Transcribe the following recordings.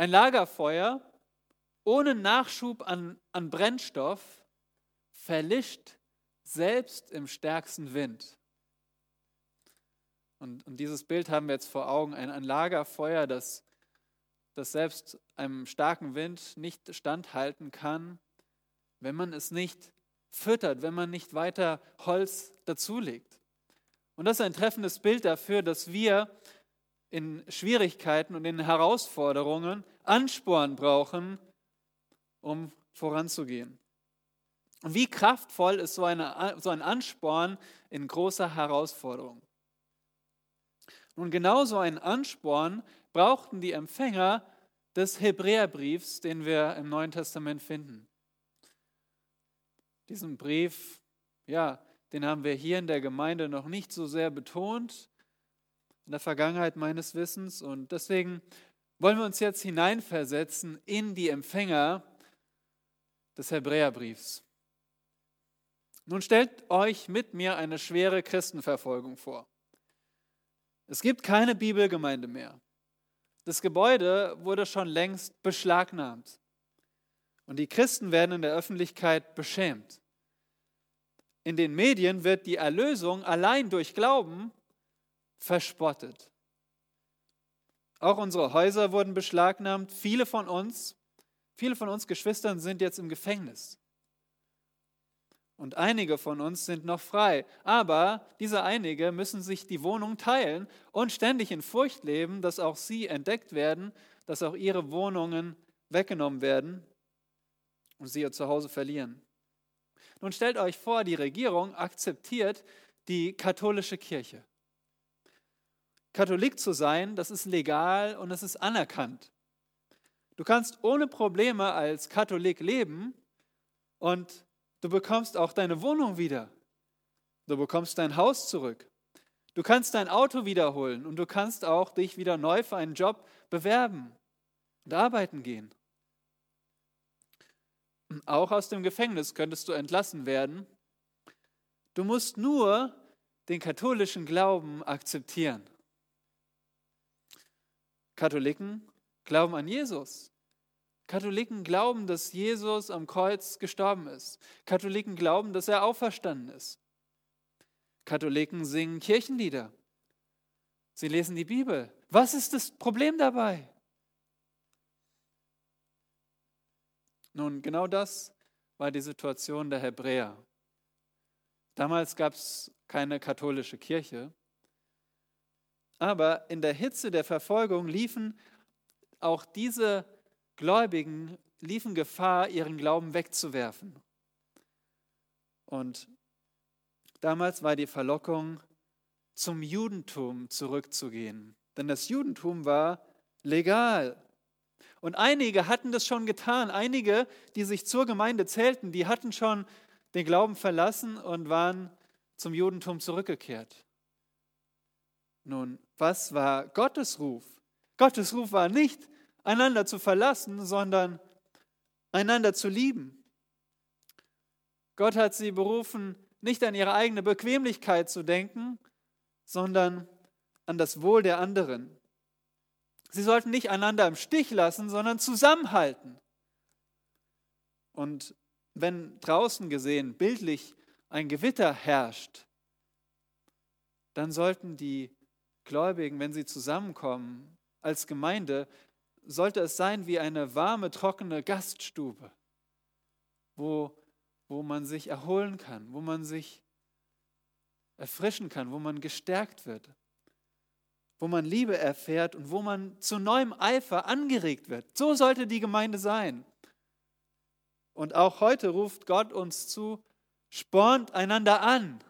Ein Lagerfeuer ohne Nachschub an, an Brennstoff verlischt selbst im stärksten Wind. Und, und, dieses Bild haben wir jetzt vor Augen, ein, ein Lagerfeuer, das, das selbst einem starken Wind nicht standhalten kann, wenn man es nicht füttert, wenn man nicht weiter Holz dazulegt. Und das ist ein treffendes Bild dafür, dass wir in Schwierigkeiten und in Herausforderungen Ansporn brauchen, um voranzugehen. Und wie kraftvoll ist so, eine, so ein Ansporn in großer Herausforderung? Nun, genau so einen Ansporn brauchten die Empfänger des Hebräerbriefs, den wir im Neuen Testament finden. Diesen Brief, ja, den haben wir hier in der Gemeinde noch nicht so sehr betont, in der Vergangenheit meines Wissens. Und deswegen wollen wir uns jetzt hineinversetzen in die Empfänger des Hebräerbriefs. Nun stellt euch mit mir eine schwere Christenverfolgung vor. Es gibt keine Bibelgemeinde mehr. Das Gebäude wurde schon längst beschlagnahmt. Und die Christen werden in der Öffentlichkeit beschämt. In den Medien wird die Erlösung allein durch Glauben verspottet. Auch unsere Häuser wurden beschlagnahmt. Viele von uns, viele von uns Geschwistern sind jetzt im Gefängnis. Und einige von uns sind noch frei. Aber diese einige müssen sich die Wohnung teilen und ständig in Furcht leben, dass auch sie entdeckt werden, dass auch ihre Wohnungen weggenommen werden und sie ihr Zuhause verlieren. Nun stellt euch vor, die Regierung akzeptiert die katholische Kirche. Katholik zu sein, das ist legal und das ist anerkannt. Du kannst ohne Probleme als Katholik leben und Du bekommst auch deine Wohnung wieder. Du bekommst dein Haus zurück. Du kannst dein Auto wiederholen und du kannst auch dich wieder neu für einen Job bewerben und arbeiten gehen. Auch aus dem Gefängnis könntest du entlassen werden. Du musst nur den katholischen Glauben akzeptieren. Katholiken glauben an Jesus. Katholiken glauben, dass Jesus am Kreuz gestorben ist. Katholiken glauben, dass er auferstanden ist. Katholiken singen Kirchenlieder. Sie lesen die Bibel. Was ist das Problem dabei? Nun, genau das war die Situation der Hebräer. Damals gab es keine katholische Kirche, aber in der Hitze der Verfolgung liefen auch diese Gläubigen liefen Gefahr, ihren Glauben wegzuwerfen. Und damals war die Verlockung, zum Judentum zurückzugehen. Denn das Judentum war legal. Und einige hatten das schon getan. Einige, die sich zur Gemeinde zählten, die hatten schon den Glauben verlassen und waren zum Judentum zurückgekehrt. Nun, was war Gottes Ruf? Gottes Ruf war nicht, einander zu verlassen, sondern einander zu lieben. Gott hat sie berufen, nicht an ihre eigene Bequemlichkeit zu denken, sondern an das Wohl der anderen. Sie sollten nicht einander im Stich lassen, sondern zusammenhalten. Und wenn draußen gesehen bildlich ein Gewitter herrscht, dann sollten die Gläubigen, wenn sie zusammenkommen als Gemeinde, sollte es sein wie eine warme, trockene Gaststube, wo, wo man sich erholen kann, wo man sich erfrischen kann, wo man gestärkt wird, wo man Liebe erfährt und wo man zu neuem Eifer angeregt wird. So sollte die Gemeinde sein. Und auch heute ruft Gott uns zu, spornt einander an.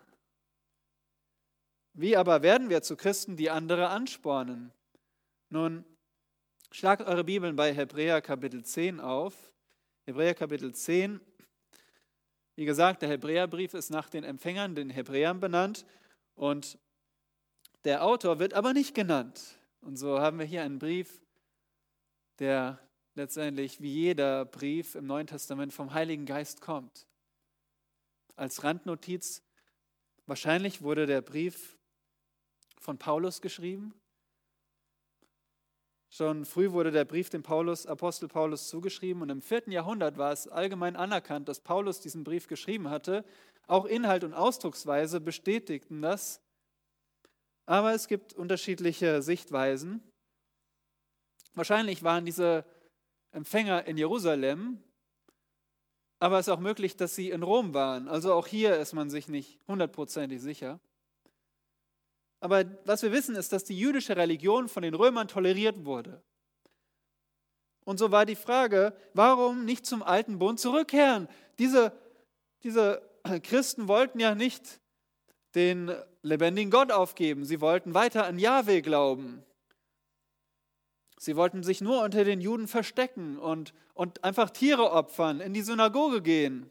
Wie aber werden wir zu Christen, die andere anspornen? Nun, Schlagt eure Bibeln bei Hebräer Kapitel 10 auf. Hebräer Kapitel 10. Wie gesagt, der Hebräerbrief ist nach den Empfängern, den Hebräern benannt und der Autor wird aber nicht genannt. Und so haben wir hier einen Brief, der letztendlich wie jeder Brief im Neuen Testament vom Heiligen Geist kommt. Als Randnotiz, wahrscheinlich wurde der Brief von Paulus geschrieben Schon früh wurde der Brief dem Paulus, Apostel Paulus zugeschrieben und im vierten Jahrhundert war es allgemein anerkannt, dass Paulus diesen Brief geschrieben hatte. Auch Inhalt und Ausdrucksweise bestätigten das. Aber es gibt unterschiedliche Sichtweisen. Wahrscheinlich waren diese Empfänger in Jerusalem, aber es ist auch möglich, dass sie in Rom waren. Also auch hier ist man sich nicht hundertprozentig sicher. Aber was wir wissen, ist, dass die jüdische Religion von den Römern toleriert wurde. Und so war die Frage, warum nicht zum alten Bund zurückkehren? Diese, diese Christen wollten ja nicht den lebendigen Gott aufgeben. Sie wollten weiter an Jahwe glauben. Sie wollten sich nur unter den Juden verstecken und, und einfach Tiere opfern, in die Synagoge gehen.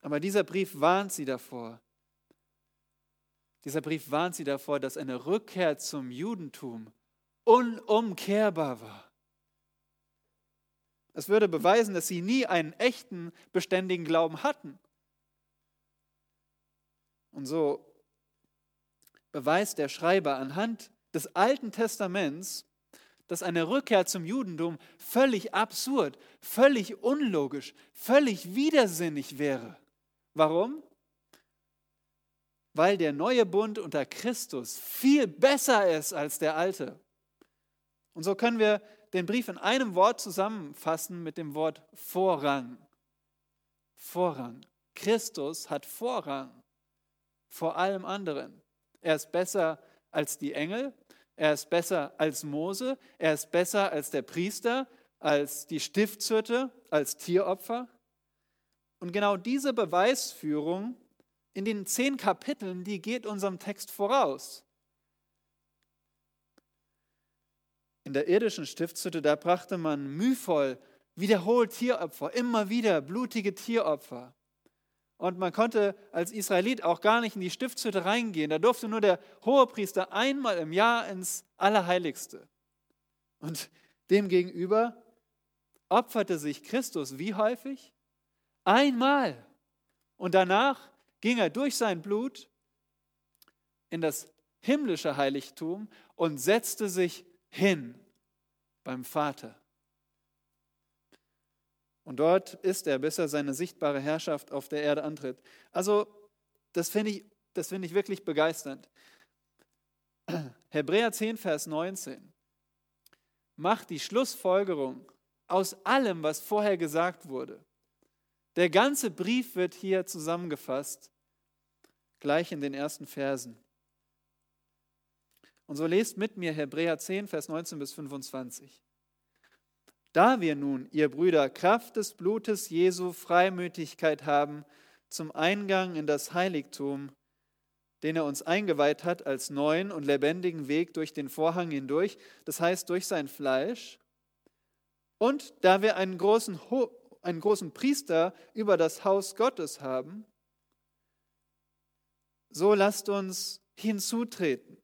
Aber dieser Brief warnt sie davor. Dieser Brief warnt sie davor, dass eine Rückkehr zum Judentum unumkehrbar war. Es würde beweisen, dass sie nie einen echten, beständigen Glauben hatten. Und so beweist der Schreiber anhand des Alten Testaments, dass eine Rückkehr zum Judentum völlig absurd, völlig unlogisch, völlig widersinnig wäre. Warum? Weil der neue Bund unter Christus viel besser ist als der alte. Und so können wir den Brief in einem Wort zusammenfassen mit dem Wort Vorrang. Vorrang. Christus hat Vorrang vor allem anderen. Er ist besser als die Engel, er ist besser als Mose, er ist besser als der Priester, als die Stiftshütte, als Tieropfer. Und genau diese Beweisführung in den zehn Kapiteln, die geht unserem Text voraus. In der irdischen Stiftshütte, da brachte man mühevoll wiederholt Tieropfer, immer wieder blutige Tieropfer. Und man konnte als Israelit auch gar nicht in die Stiftshütte reingehen. Da durfte nur der Hohepriester einmal im Jahr ins Allerheiligste. Und demgegenüber opferte sich Christus wie häufig? Einmal. Und danach ging er durch sein Blut in das himmlische Heiligtum und setzte sich hin beim Vater. Und dort ist er, bis er seine sichtbare Herrschaft auf der Erde antritt. Also, das finde ich, find ich wirklich begeisternd. Hebräer 10, Vers 19 macht die Schlussfolgerung aus allem, was vorher gesagt wurde. Der ganze Brief wird hier zusammengefasst, gleich in den ersten Versen. Und so lest mit mir Hebräer 10, Vers 19 bis 25. Da wir nun, ihr Brüder, Kraft des Blutes Jesu Freimütigkeit haben zum Eingang in das Heiligtum, den er uns eingeweiht hat als neuen und lebendigen Weg durch den Vorhang hindurch, das heißt durch sein Fleisch, und da wir einen großen einen großen Priester über das Haus Gottes haben, so lasst uns hinzutreten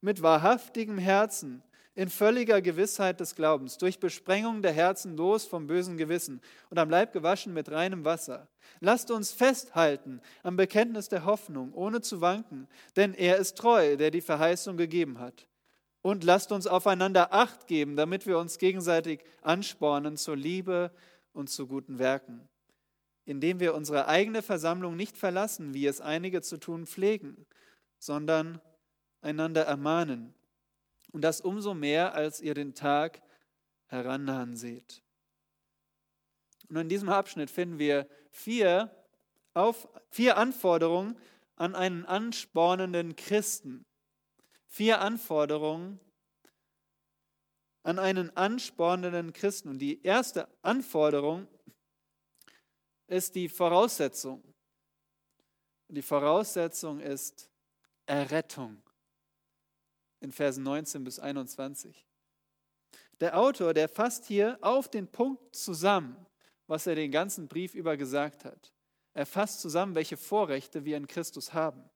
mit wahrhaftigem Herzen, in völliger Gewissheit des Glaubens, durch Besprengung der Herzen los vom bösen Gewissen und am Leib gewaschen mit reinem Wasser. Lasst uns festhalten am Bekenntnis der Hoffnung, ohne zu wanken, denn er ist treu, der die Verheißung gegeben hat. Und lasst uns aufeinander Acht geben, damit wir uns gegenseitig anspornen zur Liebe und zu guten Werken, indem wir unsere eigene Versammlung nicht verlassen, wie es einige zu tun pflegen, sondern einander ermahnen. Und das umso mehr, als ihr den Tag herannahen seht. Und in diesem Abschnitt finden wir vier, auf, vier Anforderungen an einen anspornenden Christen. Vier Anforderungen an einen anspornenden Christen. Und die erste Anforderung ist die Voraussetzung. Die Voraussetzung ist Errettung in Versen 19 bis 21. Der Autor, der fasst hier auf den Punkt zusammen, was er den ganzen Brief über gesagt hat. Er fasst zusammen, welche Vorrechte wir in Christus haben.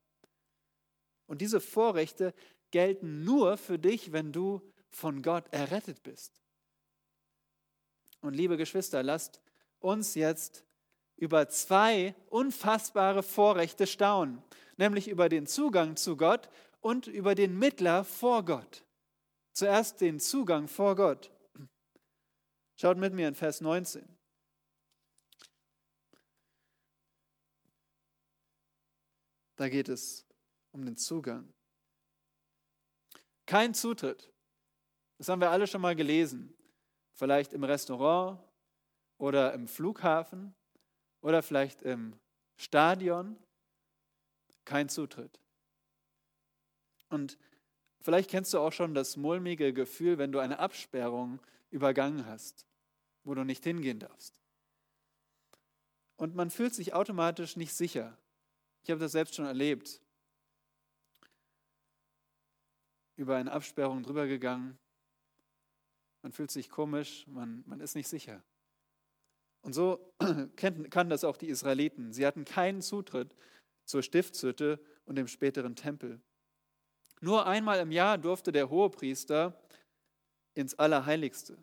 Und diese Vorrechte gelten nur für dich, wenn du von Gott errettet bist. Und liebe Geschwister, lasst uns jetzt über zwei unfassbare Vorrechte staunen, nämlich über den Zugang zu Gott und über den Mittler vor Gott. zuerst den Zugang vor Gott. Schaut mit mir in Vers 19. Da geht es um den Zugang. Kein Zutritt. Das haben wir alle schon mal gelesen. Vielleicht im Restaurant oder im Flughafen oder vielleicht im Stadion. Kein Zutritt. Und vielleicht kennst du auch schon das mulmige Gefühl, wenn du eine Absperrung übergangen hast, wo du nicht hingehen darfst. Und man fühlt sich automatisch nicht sicher. Ich habe das selbst schon erlebt. Über eine Absperrung drüber gegangen. Man fühlt sich komisch, man, man ist nicht sicher. Und so kann das auch die Israeliten. Sie hatten keinen Zutritt zur Stiftshütte und dem späteren Tempel. Nur einmal im Jahr durfte der Hohepriester ins Allerheiligste.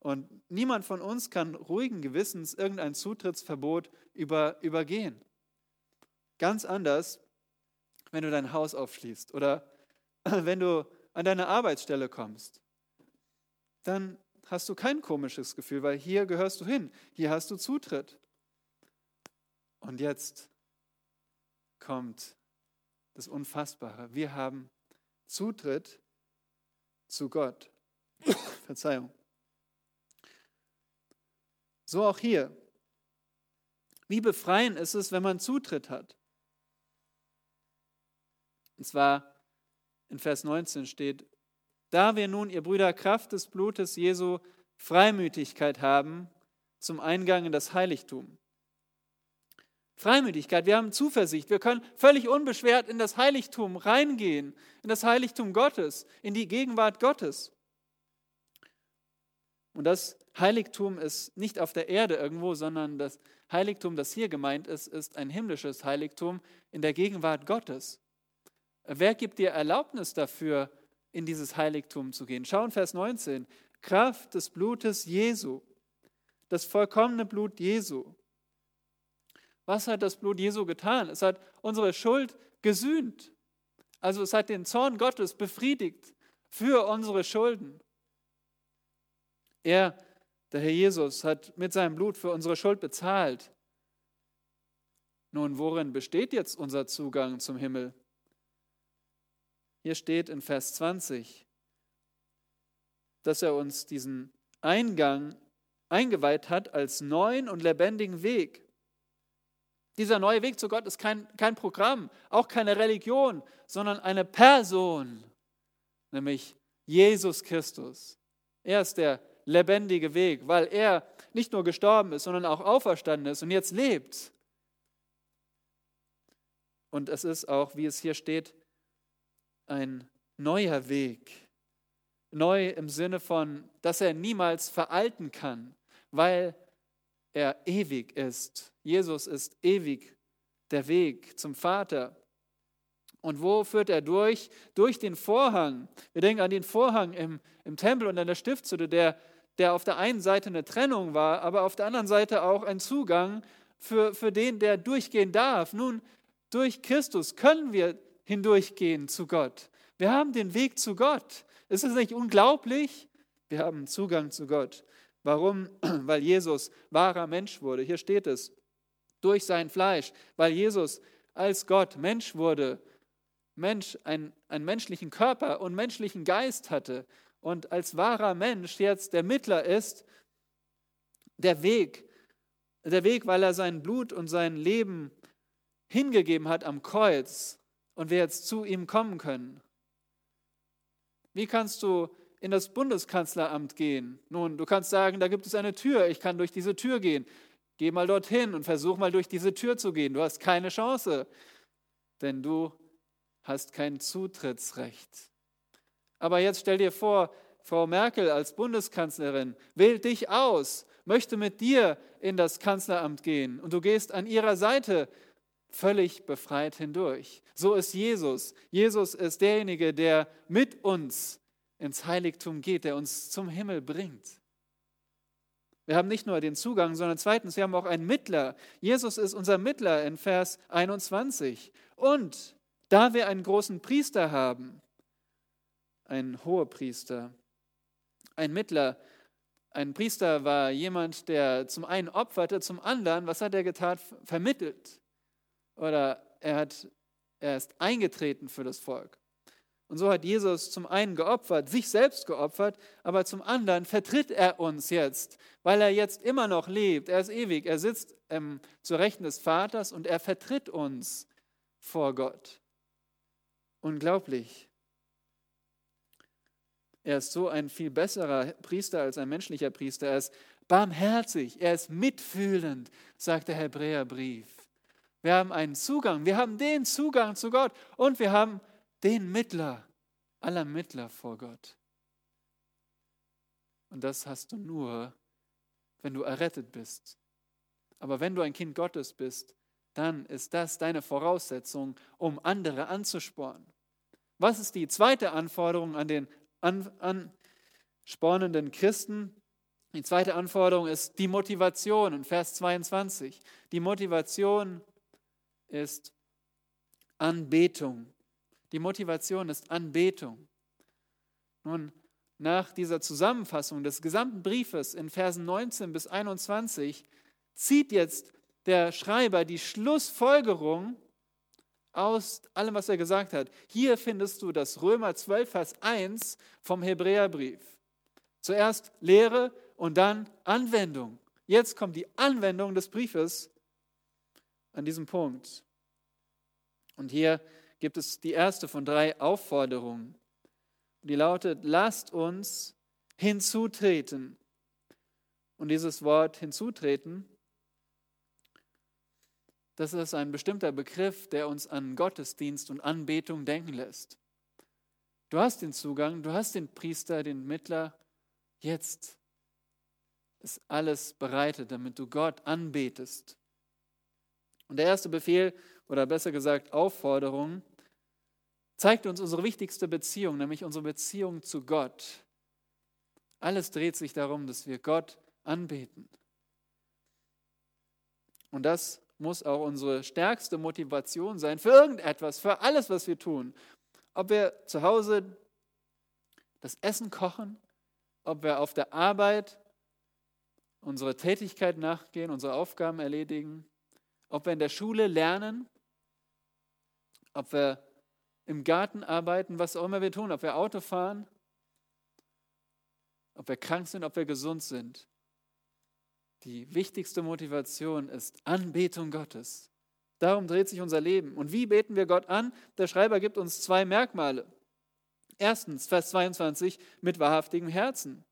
Und niemand von uns kann ruhigen Gewissens irgendein Zutrittsverbot über, übergehen. Ganz anders, wenn du dein Haus aufschließt oder wenn du an deine Arbeitsstelle kommst. Dann hast du kein komisches Gefühl, weil hier gehörst du hin, hier hast du Zutritt. Und jetzt kommt das Unfassbare. Wir haben Zutritt zu Gott. Verzeihung. So auch hier. Wie befreiend ist es, wenn man Zutritt hat? Und zwar in Vers 19 steht, da wir nun, ihr Brüder, Kraft des Blutes Jesu Freimütigkeit haben zum Eingang in das Heiligtum. Freimütigkeit, wir haben Zuversicht, wir können völlig unbeschwert in das Heiligtum reingehen, in das Heiligtum Gottes, in die Gegenwart Gottes. Und das Heiligtum ist nicht auf der Erde irgendwo, sondern das Heiligtum, das hier gemeint ist, ist ein himmlisches Heiligtum in der Gegenwart Gottes. Wer gibt dir Erlaubnis dafür, in dieses Heiligtum zu gehen? Schau in Vers 19. Kraft des Blutes Jesu, das vollkommene Blut Jesu. Was hat das Blut Jesu getan? Es hat unsere Schuld gesühnt. Also es hat den Zorn Gottes befriedigt für unsere Schulden. Er, der Herr Jesus, hat mit seinem Blut für unsere Schuld bezahlt. Nun, worin besteht jetzt unser Zugang zum Himmel? Hier steht in Vers 20, dass er uns diesen Eingang eingeweiht hat als neuen und lebendigen Weg. Dieser neue Weg zu Gott ist kein, kein Programm, auch keine Religion, sondern eine Person, nämlich Jesus Christus. Er ist der lebendige Weg, weil er nicht nur gestorben ist, sondern auch auferstanden ist und jetzt lebt. Und es ist auch, wie es hier steht, ein neuer Weg. Neu im Sinne von, dass er niemals veralten kann, weil er ewig ist. Jesus ist ewig der Weg zum Vater. Und wo führt er durch? Durch den Vorhang. Wir denken an den Vorhang im, im Tempel und an der Stiftshütte, der, der auf der einen Seite eine Trennung war, aber auf der anderen Seite auch ein Zugang für, für den, der durchgehen darf. Nun, durch Christus können wir hindurchgehen zu Gott. Wir haben den Weg zu Gott. Ist es nicht unglaublich? Wir haben Zugang zu Gott. Warum? Weil Jesus wahrer Mensch wurde. Hier steht es, durch sein Fleisch. Weil Jesus als Gott Mensch wurde, Mensch, ein, einen menschlichen Körper und menschlichen Geist hatte und als wahrer Mensch jetzt der Mittler ist, der Weg, der Weg, weil er sein Blut und sein Leben hingegeben hat am Kreuz und wir jetzt zu ihm kommen können. Wie kannst du in das Bundeskanzleramt gehen? Nun, du kannst sagen, da gibt es eine Tür, ich kann durch diese Tür gehen. Geh mal dorthin und versuch mal durch diese Tür zu gehen. Du hast keine Chance, denn du hast kein Zutrittsrecht. Aber jetzt stell dir vor, Frau Merkel als Bundeskanzlerin wählt dich aus, möchte mit dir in das Kanzleramt gehen und du gehst an ihrer Seite völlig befreit hindurch. So ist Jesus. Jesus ist derjenige, der mit uns ins Heiligtum geht, der uns zum Himmel bringt. Wir haben nicht nur den Zugang, sondern zweitens, wir haben auch einen Mittler. Jesus ist unser Mittler in Vers 21. Und da wir einen großen Priester haben, ein Hohepriester, ein Mittler. Ein Priester war jemand, der zum einen opferte, zum anderen, was hat er getan? Vermittelt. Oder er, hat, er ist eingetreten für das Volk. Und so hat Jesus zum einen geopfert, sich selbst geopfert, aber zum anderen vertritt er uns jetzt, weil er jetzt immer noch lebt. Er ist ewig, er sitzt ähm, zur Rechten des Vaters und er vertritt uns vor Gott. Unglaublich. Er ist so ein viel besserer Priester als ein menschlicher Priester. Er ist barmherzig, er ist mitfühlend, sagt der Hebräerbrief. Wir haben einen Zugang, wir haben den Zugang zu Gott und wir haben den Mittler aller Mittler vor Gott. Und das hast du nur, wenn du errettet bist. Aber wenn du ein Kind Gottes bist, dann ist das deine Voraussetzung, um andere anzuspornen. Was ist die zweite Anforderung an den anspornenden Christen? Die zweite Anforderung ist die Motivation in Vers 22. Die Motivation ist Anbetung. Die Motivation ist Anbetung. Nun, nach dieser Zusammenfassung des gesamten Briefes in Versen 19 bis 21 zieht jetzt der Schreiber die Schlussfolgerung aus allem, was er gesagt hat. Hier findest du das Römer 12, Vers 1 vom Hebräerbrief. Zuerst Lehre und dann Anwendung. Jetzt kommt die Anwendung des Briefes an diesem Punkt. Und hier gibt es die erste von drei Aufforderungen. Die lautet, lasst uns hinzutreten. Und dieses Wort hinzutreten, das ist ein bestimmter Begriff, der uns an Gottesdienst und Anbetung denken lässt. Du hast den Zugang, du hast den Priester, den Mittler. Jetzt ist alles bereitet, damit du Gott anbetest. Und der erste Befehl oder besser gesagt Aufforderung, zeigt uns unsere wichtigste Beziehung, nämlich unsere Beziehung zu Gott. Alles dreht sich darum, dass wir Gott anbeten. Und das muss auch unsere stärkste Motivation sein für irgendetwas, für alles, was wir tun. Ob wir zu Hause das Essen kochen, ob wir auf der Arbeit unsere Tätigkeit nachgehen, unsere Aufgaben erledigen, ob wir in der Schule lernen, ob wir im Garten arbeiten, was auch immer wir tun, ob wir Auto fahren, ob wir krank sind, ob wir gesund sind. Die wichtigste Motivation ist Anbetung Gottes. Darum dreht sich unser Leben. Und wie beten wir Gott an? Der Schreiber gibt uns zwei Merkmale. Erstens, Vers 22, mit wahrhaftigem Herzen,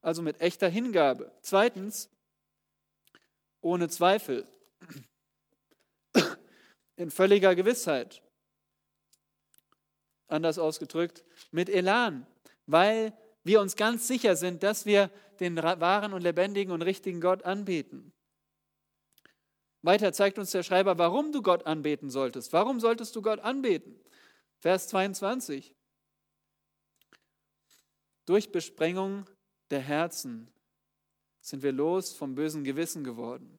also mit echter Hingabe. Zweitens, ohne Zweifel, in völliger Gewissheit anders ausgedrückt, mit Elan, weil wir uns ganz sicher sind, dass wir den wahren und lebendigen und richtigen Gott anbeten. Weiter zeigt uns der Schreiber, warum du Gott anbeten solltest. Warum solltest du Gott anbeten? Vers 22. Durch Besprengung der Herzen sind wir los vom bösen Gewissen geworden.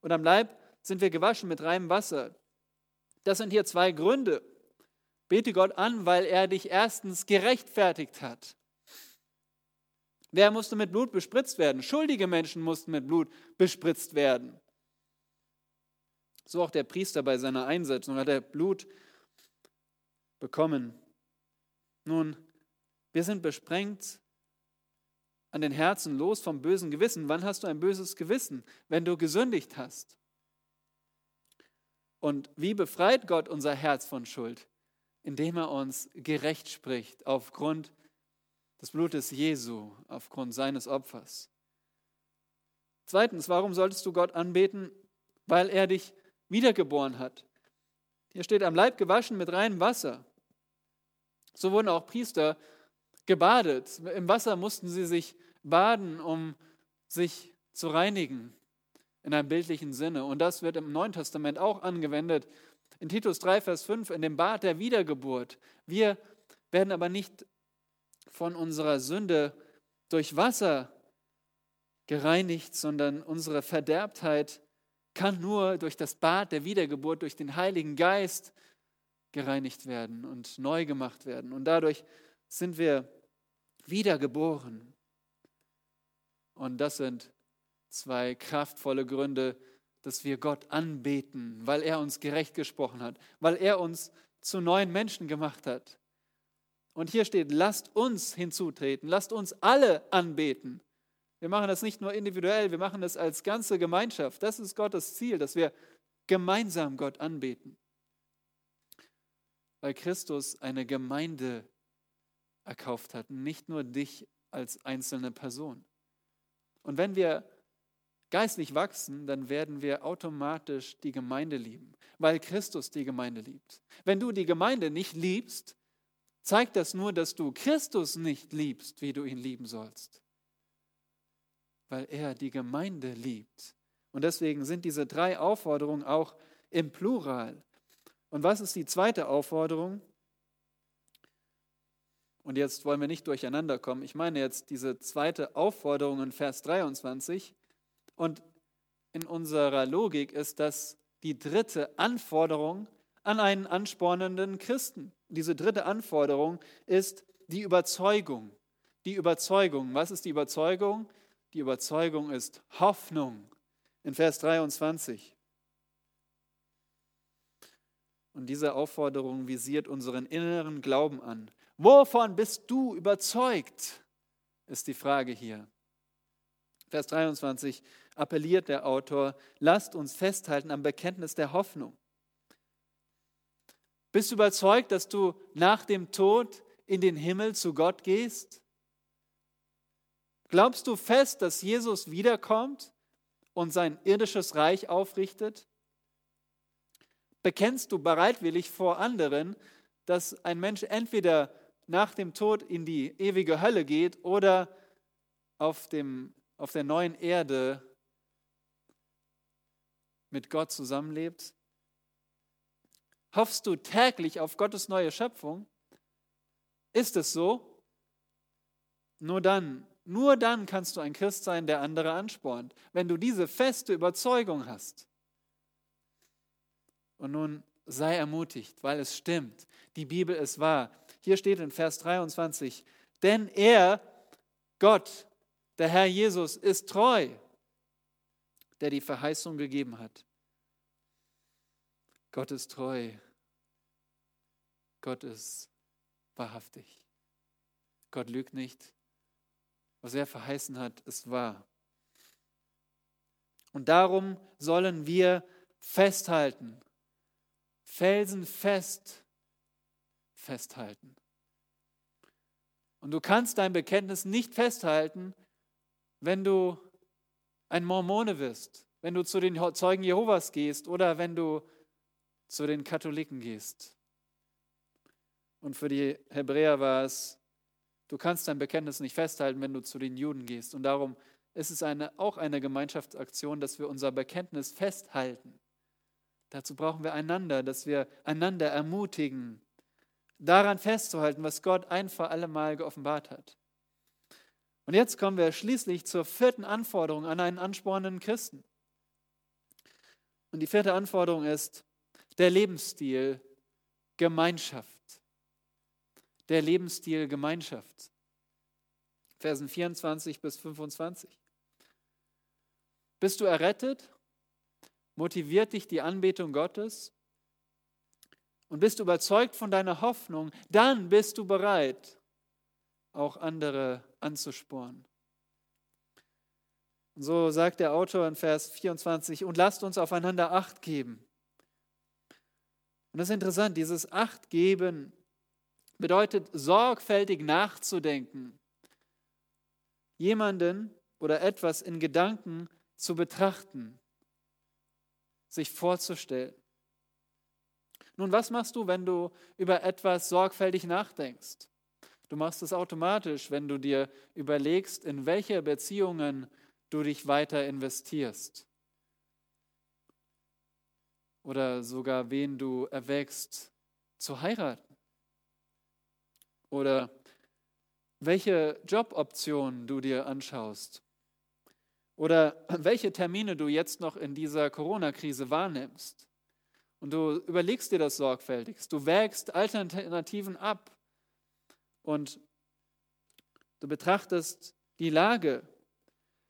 Und am Leib sind wir gewaschen mit reinem Wasser. Das sind hier zwei Gründe, Bete Gott an, weil er dich erstens gerechtfertigt hat. Wer musste mit Blut bespritzt werden? Schuldige Menschen mussten mit Blut bespritzt werden. So auch der Priester bei seiner Einsetzung hat er Blut bekommen. Nun, wir sind besprengt an den Herzen los vom bösen Gewissen. Wann hast du ein böses Gewissen? Wenn du gesündigt hast. Und wie befreit Gott unser Herz von Schuld? indem er uns gerecht spricht aufgrund des Blutes Jesu, aufgrund seines Opfers. Zweitens, warum solltest du Gott anbeten? Weil er dich wiedergeboren hat. Hier steht am Leib gewaschen mit reinem Wasser. So wurden auch Priester gebadet. Im Wasser mussten sie sich baden, um sich zu reinigen, in einem bildlichen Sinne. Und das wird im Neuen Testament auch angewendet in Titus 3, Vers 5, in dem Bad der Wiedergeburt. Wir werden aber nicht von unserer Sünde durch Wasser gereinigt, sondern unsere Verderbtheit kann nur durch das Bad der Wiedergeburt, durch den Heiligen Geist gereinigt werden und neu gemacht werden. Und dadurch sind wir wiedergeboren. Und das sind zwei kraftvolle Gründe, dass wir Gott anbeten, weil er uns gerecht gesprochen hat, weil er uns zu neuen Menschen gemacht hat. Und hier steht, lasst uns hinzutreten, lasst uns alle anbeten. Wir machen das nicht nur individuell, wir machen das als ganze Gemeinschaft. Das ist Gottes Ziel, dass wir gemeinsam Gott anbeten. Weil Christus eine Gemeinde erkauft hat, nicht nur dich als einzelne Person. Und wenn wir geistlich wachsen, dann werden wir automatisch die Gemeinde lieben, weil Christus die Gemeinde liebt. Wenn du die Gemeinde nicht liebst, zeigt das nur, dass du Christus nicht liebst, wie du ihn lieben sollst, weil er die Gemeinde liebt. Und deswegen sind diese drei Aufforderungen auch im Plural. Und was ist die zweite Aufforderung? Und jetzt wollen wir nicht durcheinander kommen. Ich meine jetzt diese zweite Aufforderung in Vers 23. Und in unserer Logik ist das die dritte Anforderung an einen anspornenden Christen. Diese dritte Anforderung ist die Überzeugung. Die Überzeugung. Was ist die Überzeugung? Die Überzeugung ist Hoffnung. In Vers 23. Und diese Aufforderung visiert unseren inneren Glauben an. Wovon bist du überzeugt? Ist die Frage hier. Vers 23 appelliert der Autor, lasst uns festhalten am Bekenntnis der Hoffnung. Bist du überzeugt, dass du nach dem Tod in den Himmel zu Gott gehst? Glaubst du fest, dass Jesus wiederkommt und sein irdisches Reich aufrichtet? Bekennst du bereitwillig vor anderen, dass ein Mensch entweder nach dem Tod in die ewige Hölle geht oder auf, dem, auf der neuen Erde mit Gott zusammenlebt? Hoffst du täglich auf Gottes neue Schöpfung? Ist es so? Nur dann, nur dann kannst du ein Christ sein, der andere anspornt, wenn du diese feste Überzeugung hast. Und nun sei ermutigt, weil es stimmt. Die Bibel ist wahr. Hier steht in Vers 23, denn er, Gott, der Herr Jesus, ist treu der die Verheißung gegeben hat. Gott ist treu. Gott ist wahrhaftig. Gott lügt nicht. Was er verheißen hat, ist wahr. Und darum sollen wir festhalten, felsenfest festhalten. Und du kannst dein Bekenntnis nicht festhalten, wenn du ein Mormone wirst, wenn du zu den Zeugen Jehovas gehst oder wenn du zu den Katholiken gehst. Und für die Hebräer war es, du kannst dein Bekenntnis nicht festhalten, wenn du zu den Juden gehst. Und darum ist es eine, auch eine Gemeinschaftsaktion, dass wir unser Bekenntnis festhalten. Dazu brauchen wir einander, dass wir einander ermutigen, daran festzuhalten, was Gott ein für alle Mal geoffenbart hat. Und jetzt kommen wir schließlich zur vierten Anforderung an einen anspornenden Christen. Und die vierte Anforderung ist der Lebensstil Gemeinschaft. Der Lebensstil Gemeinschaft. Versen 24 bis 25. Bist du errettet? Motiviert dich die Anbetung Gottes? Und bist du überzeugt von deiner Hoffnung? Dann bist du bereit, auch andere anzusporen. Und so sagt der Autor in Vers 24, und lasst uns aufeinander acht geben. Und das ist interessant, dieses Acht geben bedeutet sorgfältig nachzudenken, jemanden oder etwas in Gedanken zu betrachten, sich vorzustellen. Nun, was machst du, wenn du über etwas sorgfältig nachdenkst? Du machst es automatisch, wenn du dir überlegst, in welche Beziehungen du dich weiter investierst. Oder sogar wen du erwägst zu heiraten. Oder welche Joboptionen du dir anschaust. Oder welche Termine du jetzt noch in dieser Corona-Krise wahrnimmst. Und du überlegst dir das sorgfältigst. Du wägst Alternativen ab und du betrachtest die Lage.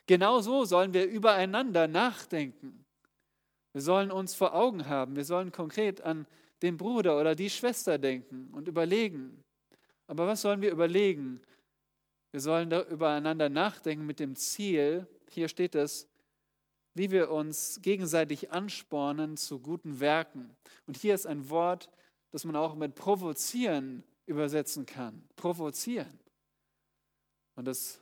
Genauso sollen wir übereinander nachdenken. Wir sollen uns vor Augen haben. Wir sollen konkret an den Bruder oder die Schwester denken und überlegen. Aber was sollen wir überlegen? Wir sollen übereinander nachdenken mit dem Ziel, hier steht es, wie wir uns gegenseitig anspornen zu guten Werken. Und hier ist ein Wort, das man auch mit provozieren übersetzen kann. Provozieren. Und das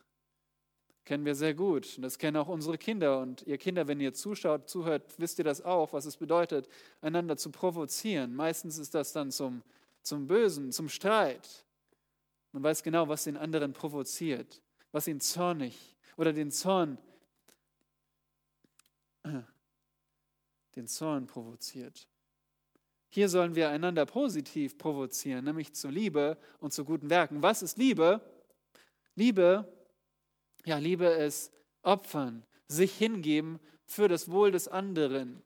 kennen wir sehr gut. Und das kennen auch unsere Kinder. Und ihr Kinder, wenn ihr zuschaut, zuhört, wisst ihr das auch, was es bedeutet, einander zu provozieren. Meistens ist das dann zum, zum Bösen, zum Streit. Man weiß genau, was den anderen provoziert, was ihn zornig oder den Zorn, den Zorn provoziert. Hier sollen wir einander positiv provozieren, nämlich zur Liebe und zu guten Werken. Was ist Liebe? Liebe, ja, Liebe ist opfern, sich hingeben für das Wohl des anderen.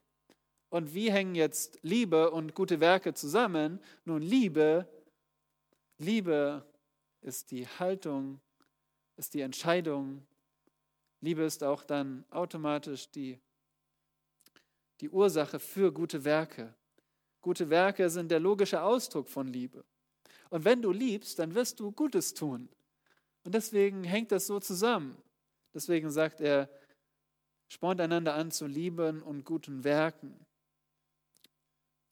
Und wie hängen jetzt Liebe und gute Werke zusammen? Nun, Liebe, Liebe ist die Haltung, ist die Entscheidung. Liebe ist auch dann automatisch die, die Ursache für gute Werke. Gute Werke sind der logische Ausdruck von Liebe. Und wenn du liebst, dann wirst du Gutes tun. Und deswegen hängt das so zusammen. Deswegen sagt er, spornt einander an zu lieben und guten Werken.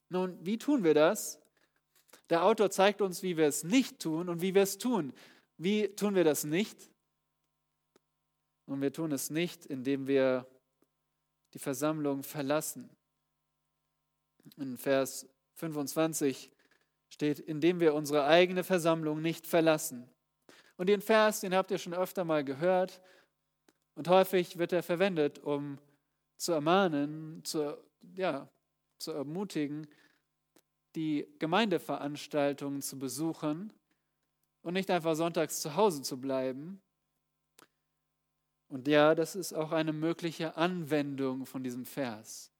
Nun, wie tun wir das? Der Autor zeigt uns, wie wir es nicht tun und wie wir es tun. Wie tun wir das nicht? Und wir tun es nicht, indem wir die Versammlung verlassen. In Vers 25 steht, indem wir unsere eigene Versammlung nicht verlassen. Und den Vers, den habt ihr schon öfter mal gehört. Und häufig wird er verwendet, um zu ermahnen, zu, ja, zu ermutigen, die Gemeindeveranstaltungen zu besuchen und nicht einfach sonntags zu Hause zu bleiben. Und ja, das ist auch eine mögliche Anwendung von diesem Vers.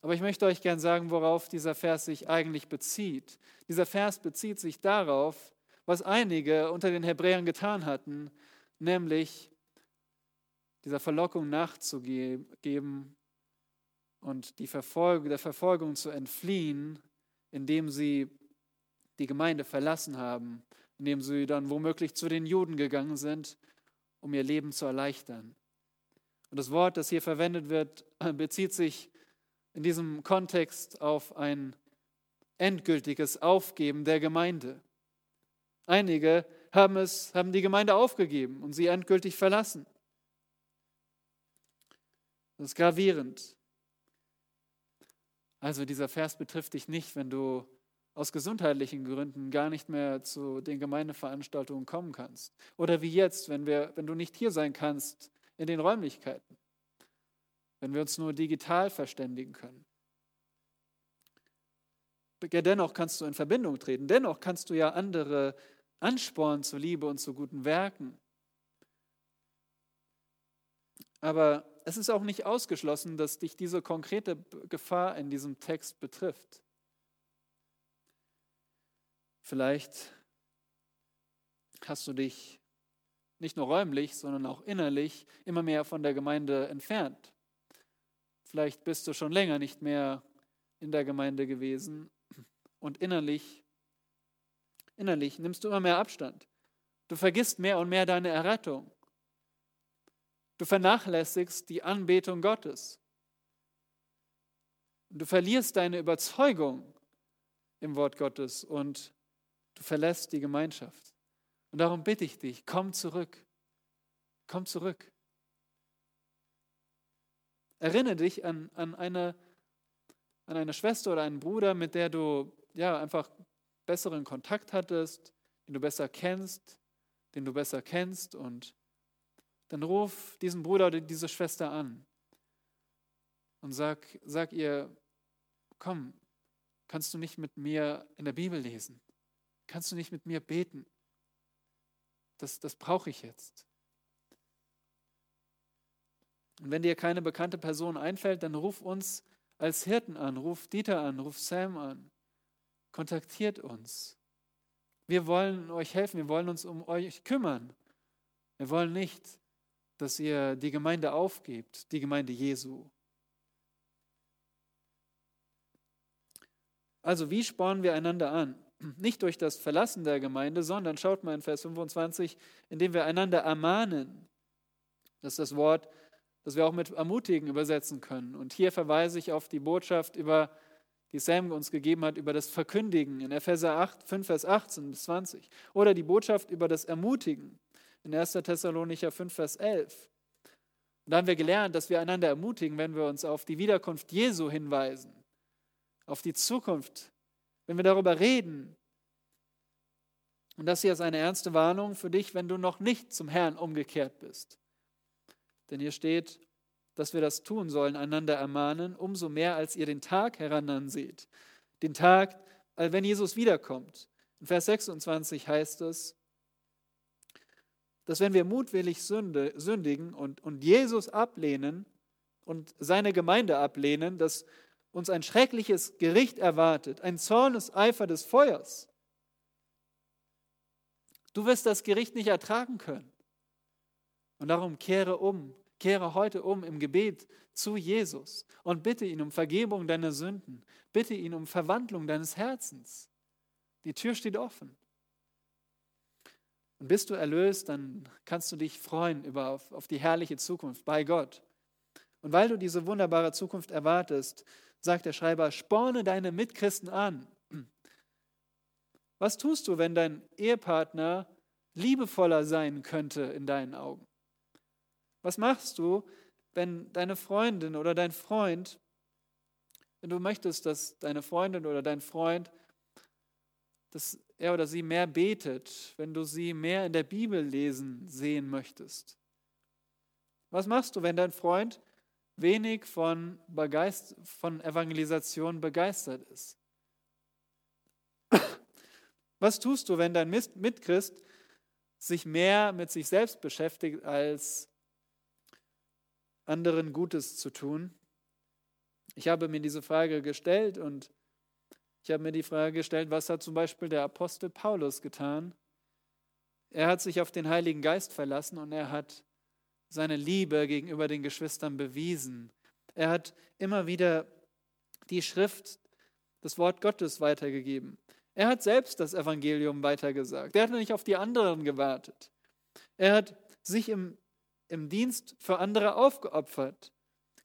Aber ich möchte euch gern sagen, worauf dieser Vers sich eigentlich bezieht. Dieser Vers bezieht sich darauf, was einige unter den Hebräern getan hatten, nämlich dieser Verlockung nachzugeben und die Verfolgung, der Verfolgung zu entfliehen, indem sie die Gemeinde verlassen haben, indem sie dann womöglich zu den Juden gegangen sind, um ihr Leben zu erleichtern. Und das Wort, das hier verwendet wird, bezieht sich in diesem Kontext auf ein endgültiges Aufgeben der Gemeinde. Einige haben, es, haben die Gemeinde aufgegeben und sie endgültig verlassen. Das ist gravierend. Also dieser Vers betrifft dich nicht, wenn du aus gesundheitlichen Gründen gar nicht mehr zu den Gemeindeveranstaltungen kommen kannst. Oder wie jetzt, wenn, wir, wenn du nicht hier sein kannst in den Räumlichkeiten wenn wir uns nur digital verständigen können. Dennoch kannst du in Verbindung treten, dennoch kannst du ja andere anspornen zur Liebe und zu guten Werken. Aber es ist auch nicht ausgeschlossen, dass dich diese konkrete Gefahr in diesem Text betrifft. Vielleicht hast du dich nicht nur räumlich, sondern auch innerlich immer mehr von der Gemeinde entfernt. Vielleicht bist du schon länger nicht mehr in der Gemeinde gewesen und innerlich, innerlich nimmst du immer mehr Abstand. Du vergisst mehr und mehr deine Errettung. Du vernachlässigst die Anbetung Gottes. Du verlierst deine Überzeugung im Wort Gottes und du verlässt die Gemeinschaft. Und darum bitte ich dich, komm zurück. Komm zurück. Erinnere dich an, an, eine, an eine Schwester oder einen Bruder, mit der du ja, einfach besseren Kontakt hattest, den du besser kennst, den du besser kennst und dann ruf diesen Bruder oder diese Schwester an und sag, sag ihr, komm, kannst du nicht mit mir in der Bibel lesen? Kannst du nicht mit mir beten? Das, das brauche ich jetzt. Und wenn dir keine bekannte Person einfällt, dann ruf uns als Hirten an, ruf Dieter an, ruf Sam an, kontaktiert uns. Wir wollen euch helfen, wir wollen uns um euch kümmern. Wir wollen nicht, dass ihr die Gemeinde aufgebt, die Gemeinde Jesu. Also wie spornen wir einander an? Nicht durch das Verlassen der Gemeinde, sondern schaut mal in Vers 25, indem wir einander ermahnen. Das ist das Wort, das wir auch mit ermutigen übersetzen können. Und hier verweise ich auf die Botschaft, über, die Sam uns gegeben hat, über das Verkündigen in Epheser 8, 5, Vers 18 bis 20. Oder die Botschaft über das Ermutigen in 1. Thessalonicher 5, Vers 11. Und da haben wir gelernt, dass wir einander ermutigen, wenn wir uns auf die Wiederkunft Jesu hinweisen auf die Zukunft, wenn wir darüber reden. Und das hier ist eine ernste Warnung für dich, wenn du noch nicht zum Herrn umgekehrt bist. Denn hier steht, dass wir das tun sollen, einander ermahnen, umso mehr, als ihr den Tag heran seht. Den Tag, äh, wenn Jesus wiederkommt. In Vers 26 heißt es, dass wenn wir mutwillig sünde, sündigen und, und Jesus ablehnen und seine Gemeinde ablehnen, dass uns ein schreckliches Gericht erwartet, ein Zorneseifer des Feuers. Du wirst das Gericht nicht ertragen können. Und darum kehre um, kehre heute um im Gebet zu Jesus und bitte ihn um Vergebung deiner Sünden, bitte ihn um Verwandlung deines Herzens. Die Tür steht offen. Und bist du erlöst, dann kannst du dich freuen über auf, auf die herrliche Zukunft bei Gott. Und weil du diese wunderbare Zukunft erwartest, sagt der Schreiber, sporne deine Mitchristen an. Was tust du, wenn dein Ehepartner liebevoller sein könnte in deinen Augen? Was machst du, wenn deine Freundin oder dein Freund, wenn du möchtest, dass deine Freundin oder dein Freund, dass er oder sie mehr betet, wenn du sie mehr in der Bibel lesen sehen möchtest? Was machst du, wenn dein Freund wenig von, Begeist von Evangelisation begeistert ist. Was tust du, wenn dein Mitchrist sich mehr mit sich selbst beschäftigt, als anderen Gutes zu tun? Ich habe mir diese Frage gestellt und ich habe mir die Frage gestellt, was hat zum Beispiel der Apostel Paulus getan? Er hat sich auf den Heiligen Geist verlassen und er hat seine Liebe gegenüber den Geschwistern bewiesen. Er hat immer wieder die Schrift, das Wort Gottes weitergegeben. Er hat selbst das Evangelium weitergesagt. Er hat nicht auf die anderen gewartet. Er hat sich im, im Dienst für andere aufgeopfert,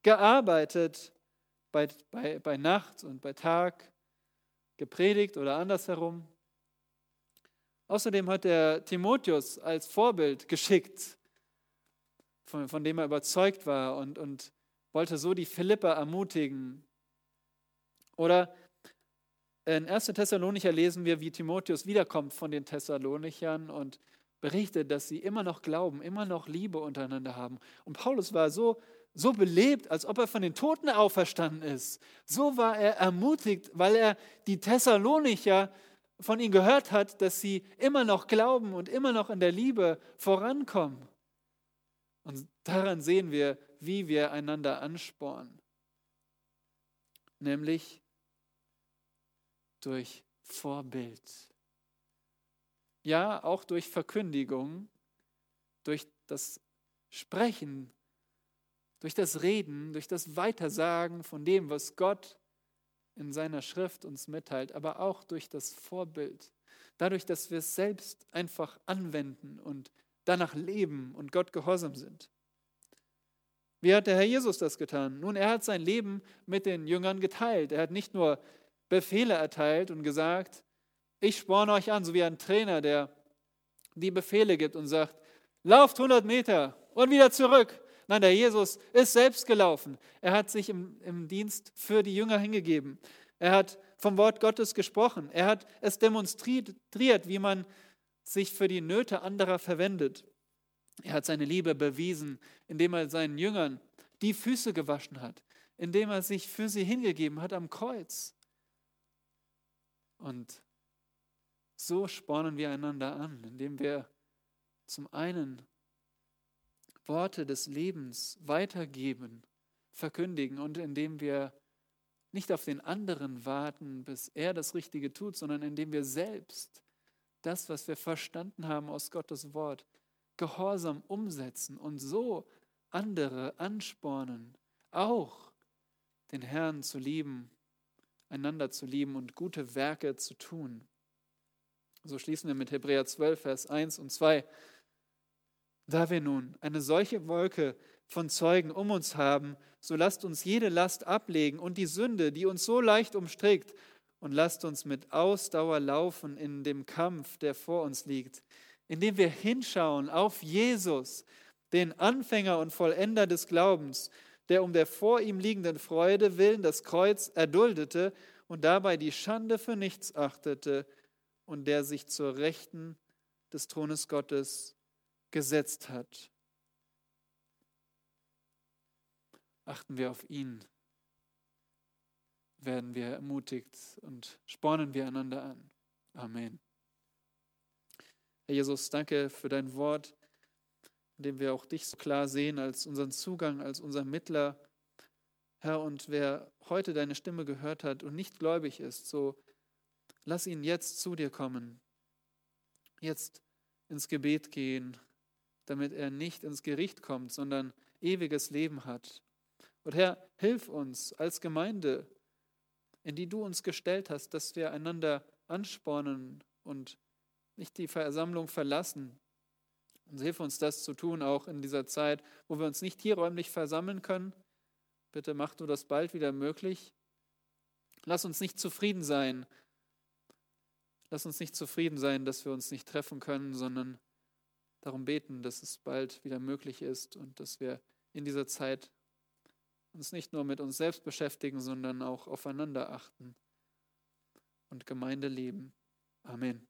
gearbeitet bei, bei, bei Nacht und bei Tag, gepredigt oder andersherum. Außerdem hat er Timotheus als Vorbild geschickt von, von dem er überzeugt war und, und wollte so die Philipper ermutigen. Oder in 1. Thessalonicher lesen wir, wie Timotheus wiederkommt von den Thessalonichern und berichtet, dass sie immer noch glauben, immer noch Liebe untereinander haben. Und Paulus war so, so belebt, als ob er von den Toten auferstanden ist. So war er ermutigt, weil er die Thessalonicher von ihnen gehört hat, dass sie immer noch glauben und immer noch in der Liebe vorankommen. Und daran sehen wir, wie wir einander anspornen. Nämlich durch Vorbild. Ja, auch durch Verkündigung, durch das Sprechen, durch das Reden, durch das Weitersagen von dem, was Gott in seiner Schrift uns mitteilt, aber auch durch das Vorbild. Dadurch, dass wir es selbst einfach anwenden und danach leben und Gott gehorsam sind. Wie hat der Herr Jesus das getan? Nun, er hat sein Leben mit den Jüngern geteilt. Er hat nicht nur Befehle erteilt und gesagt, ich sporne euch an, so wie ein Trainer, der die Befehle gibt und sagt, lauft 100 Meter und wieder zurück. Nein, der Jesus ist selbst gelaufen. Er hat sich im, im Dienst für die Jünger hingegeben. Er hat vom Wort Gottes gesprochen. Er hat es demonstriert, wie man sich für die Nöte anderer verwendet. Er hat seine Liebe bewiesen, indem er seinen Jüngern die Füße gewaschen hat, indem er sich für sie hingegeben hat am Kreuz. Und so spornen wir einander an, indem wir zum einen Worte des Lebens weitergeben, verkündigen und indem wir nicht auf den anderen warten, bis er das Richtige tut, sondern indem wir selbst das, was wir verstanden haben aus Gottes Wort, gehorsam umsetzen und so andere anspornen, auch den Herrn zu lieben, einander zu lieben und gute Werke zu tun. So schließen wir mit Hebräer 12, Vers 1 und 2. Da wir nun eine solche Wolke von Zeugen um uns haben, so lasst uns jede Last ablegen und die Sünde, die uns so leicht umstrickt, und lasst uns mit Ausdauer laufen in dem Kampf, der vor uns liegt, indem wir hinschauen auf Jesus, den Anfänger und Vollender des Glaubens, der um der vor ihm liegenden Freude willen das Kreuz erduldete und dabei die Schande für nichts achtete und der sich zur Rechten des Thrones Gottes gesetzt hat. Achten wir auf ihn, werden wir ermutigt und spornen wir einander an. Amen. Herr Jesus, danke für dein Wort, in dem wir auch dich so klar sehen als unseren Zugang, als unser Mittler. Herr, und wer heute deine Stimme gehört hat und nicht gläubig ist, so lass ihn jetzt zu dir kommen, jetzt ins Gebet gehen, damit er nicht ins Gericht kommt, sondern ewiges Leben hat. Und Herr, hilf uns als Gemeinde, in die du uns gestellt hast, dass wir einander anspornen und nicht die Versammlung verlassen. Und hilf uns das zu tun, auch in dieser Zeit, wo wir uns nicht hier räumlich versammeln können. Bitte mach du das bald wieder möglich. Lass uns nicht zufrieden sein. Lass uns nicht zufrieden sein, dass wir uns nicht treffen können, sondern darum beten, dass es bald wieder möglich ist und dass wir in dieser Zeit uns nicht nur mit uns selbst beschäftigen, sondern auch aufeinander achten und Gemeinde leben. Amen.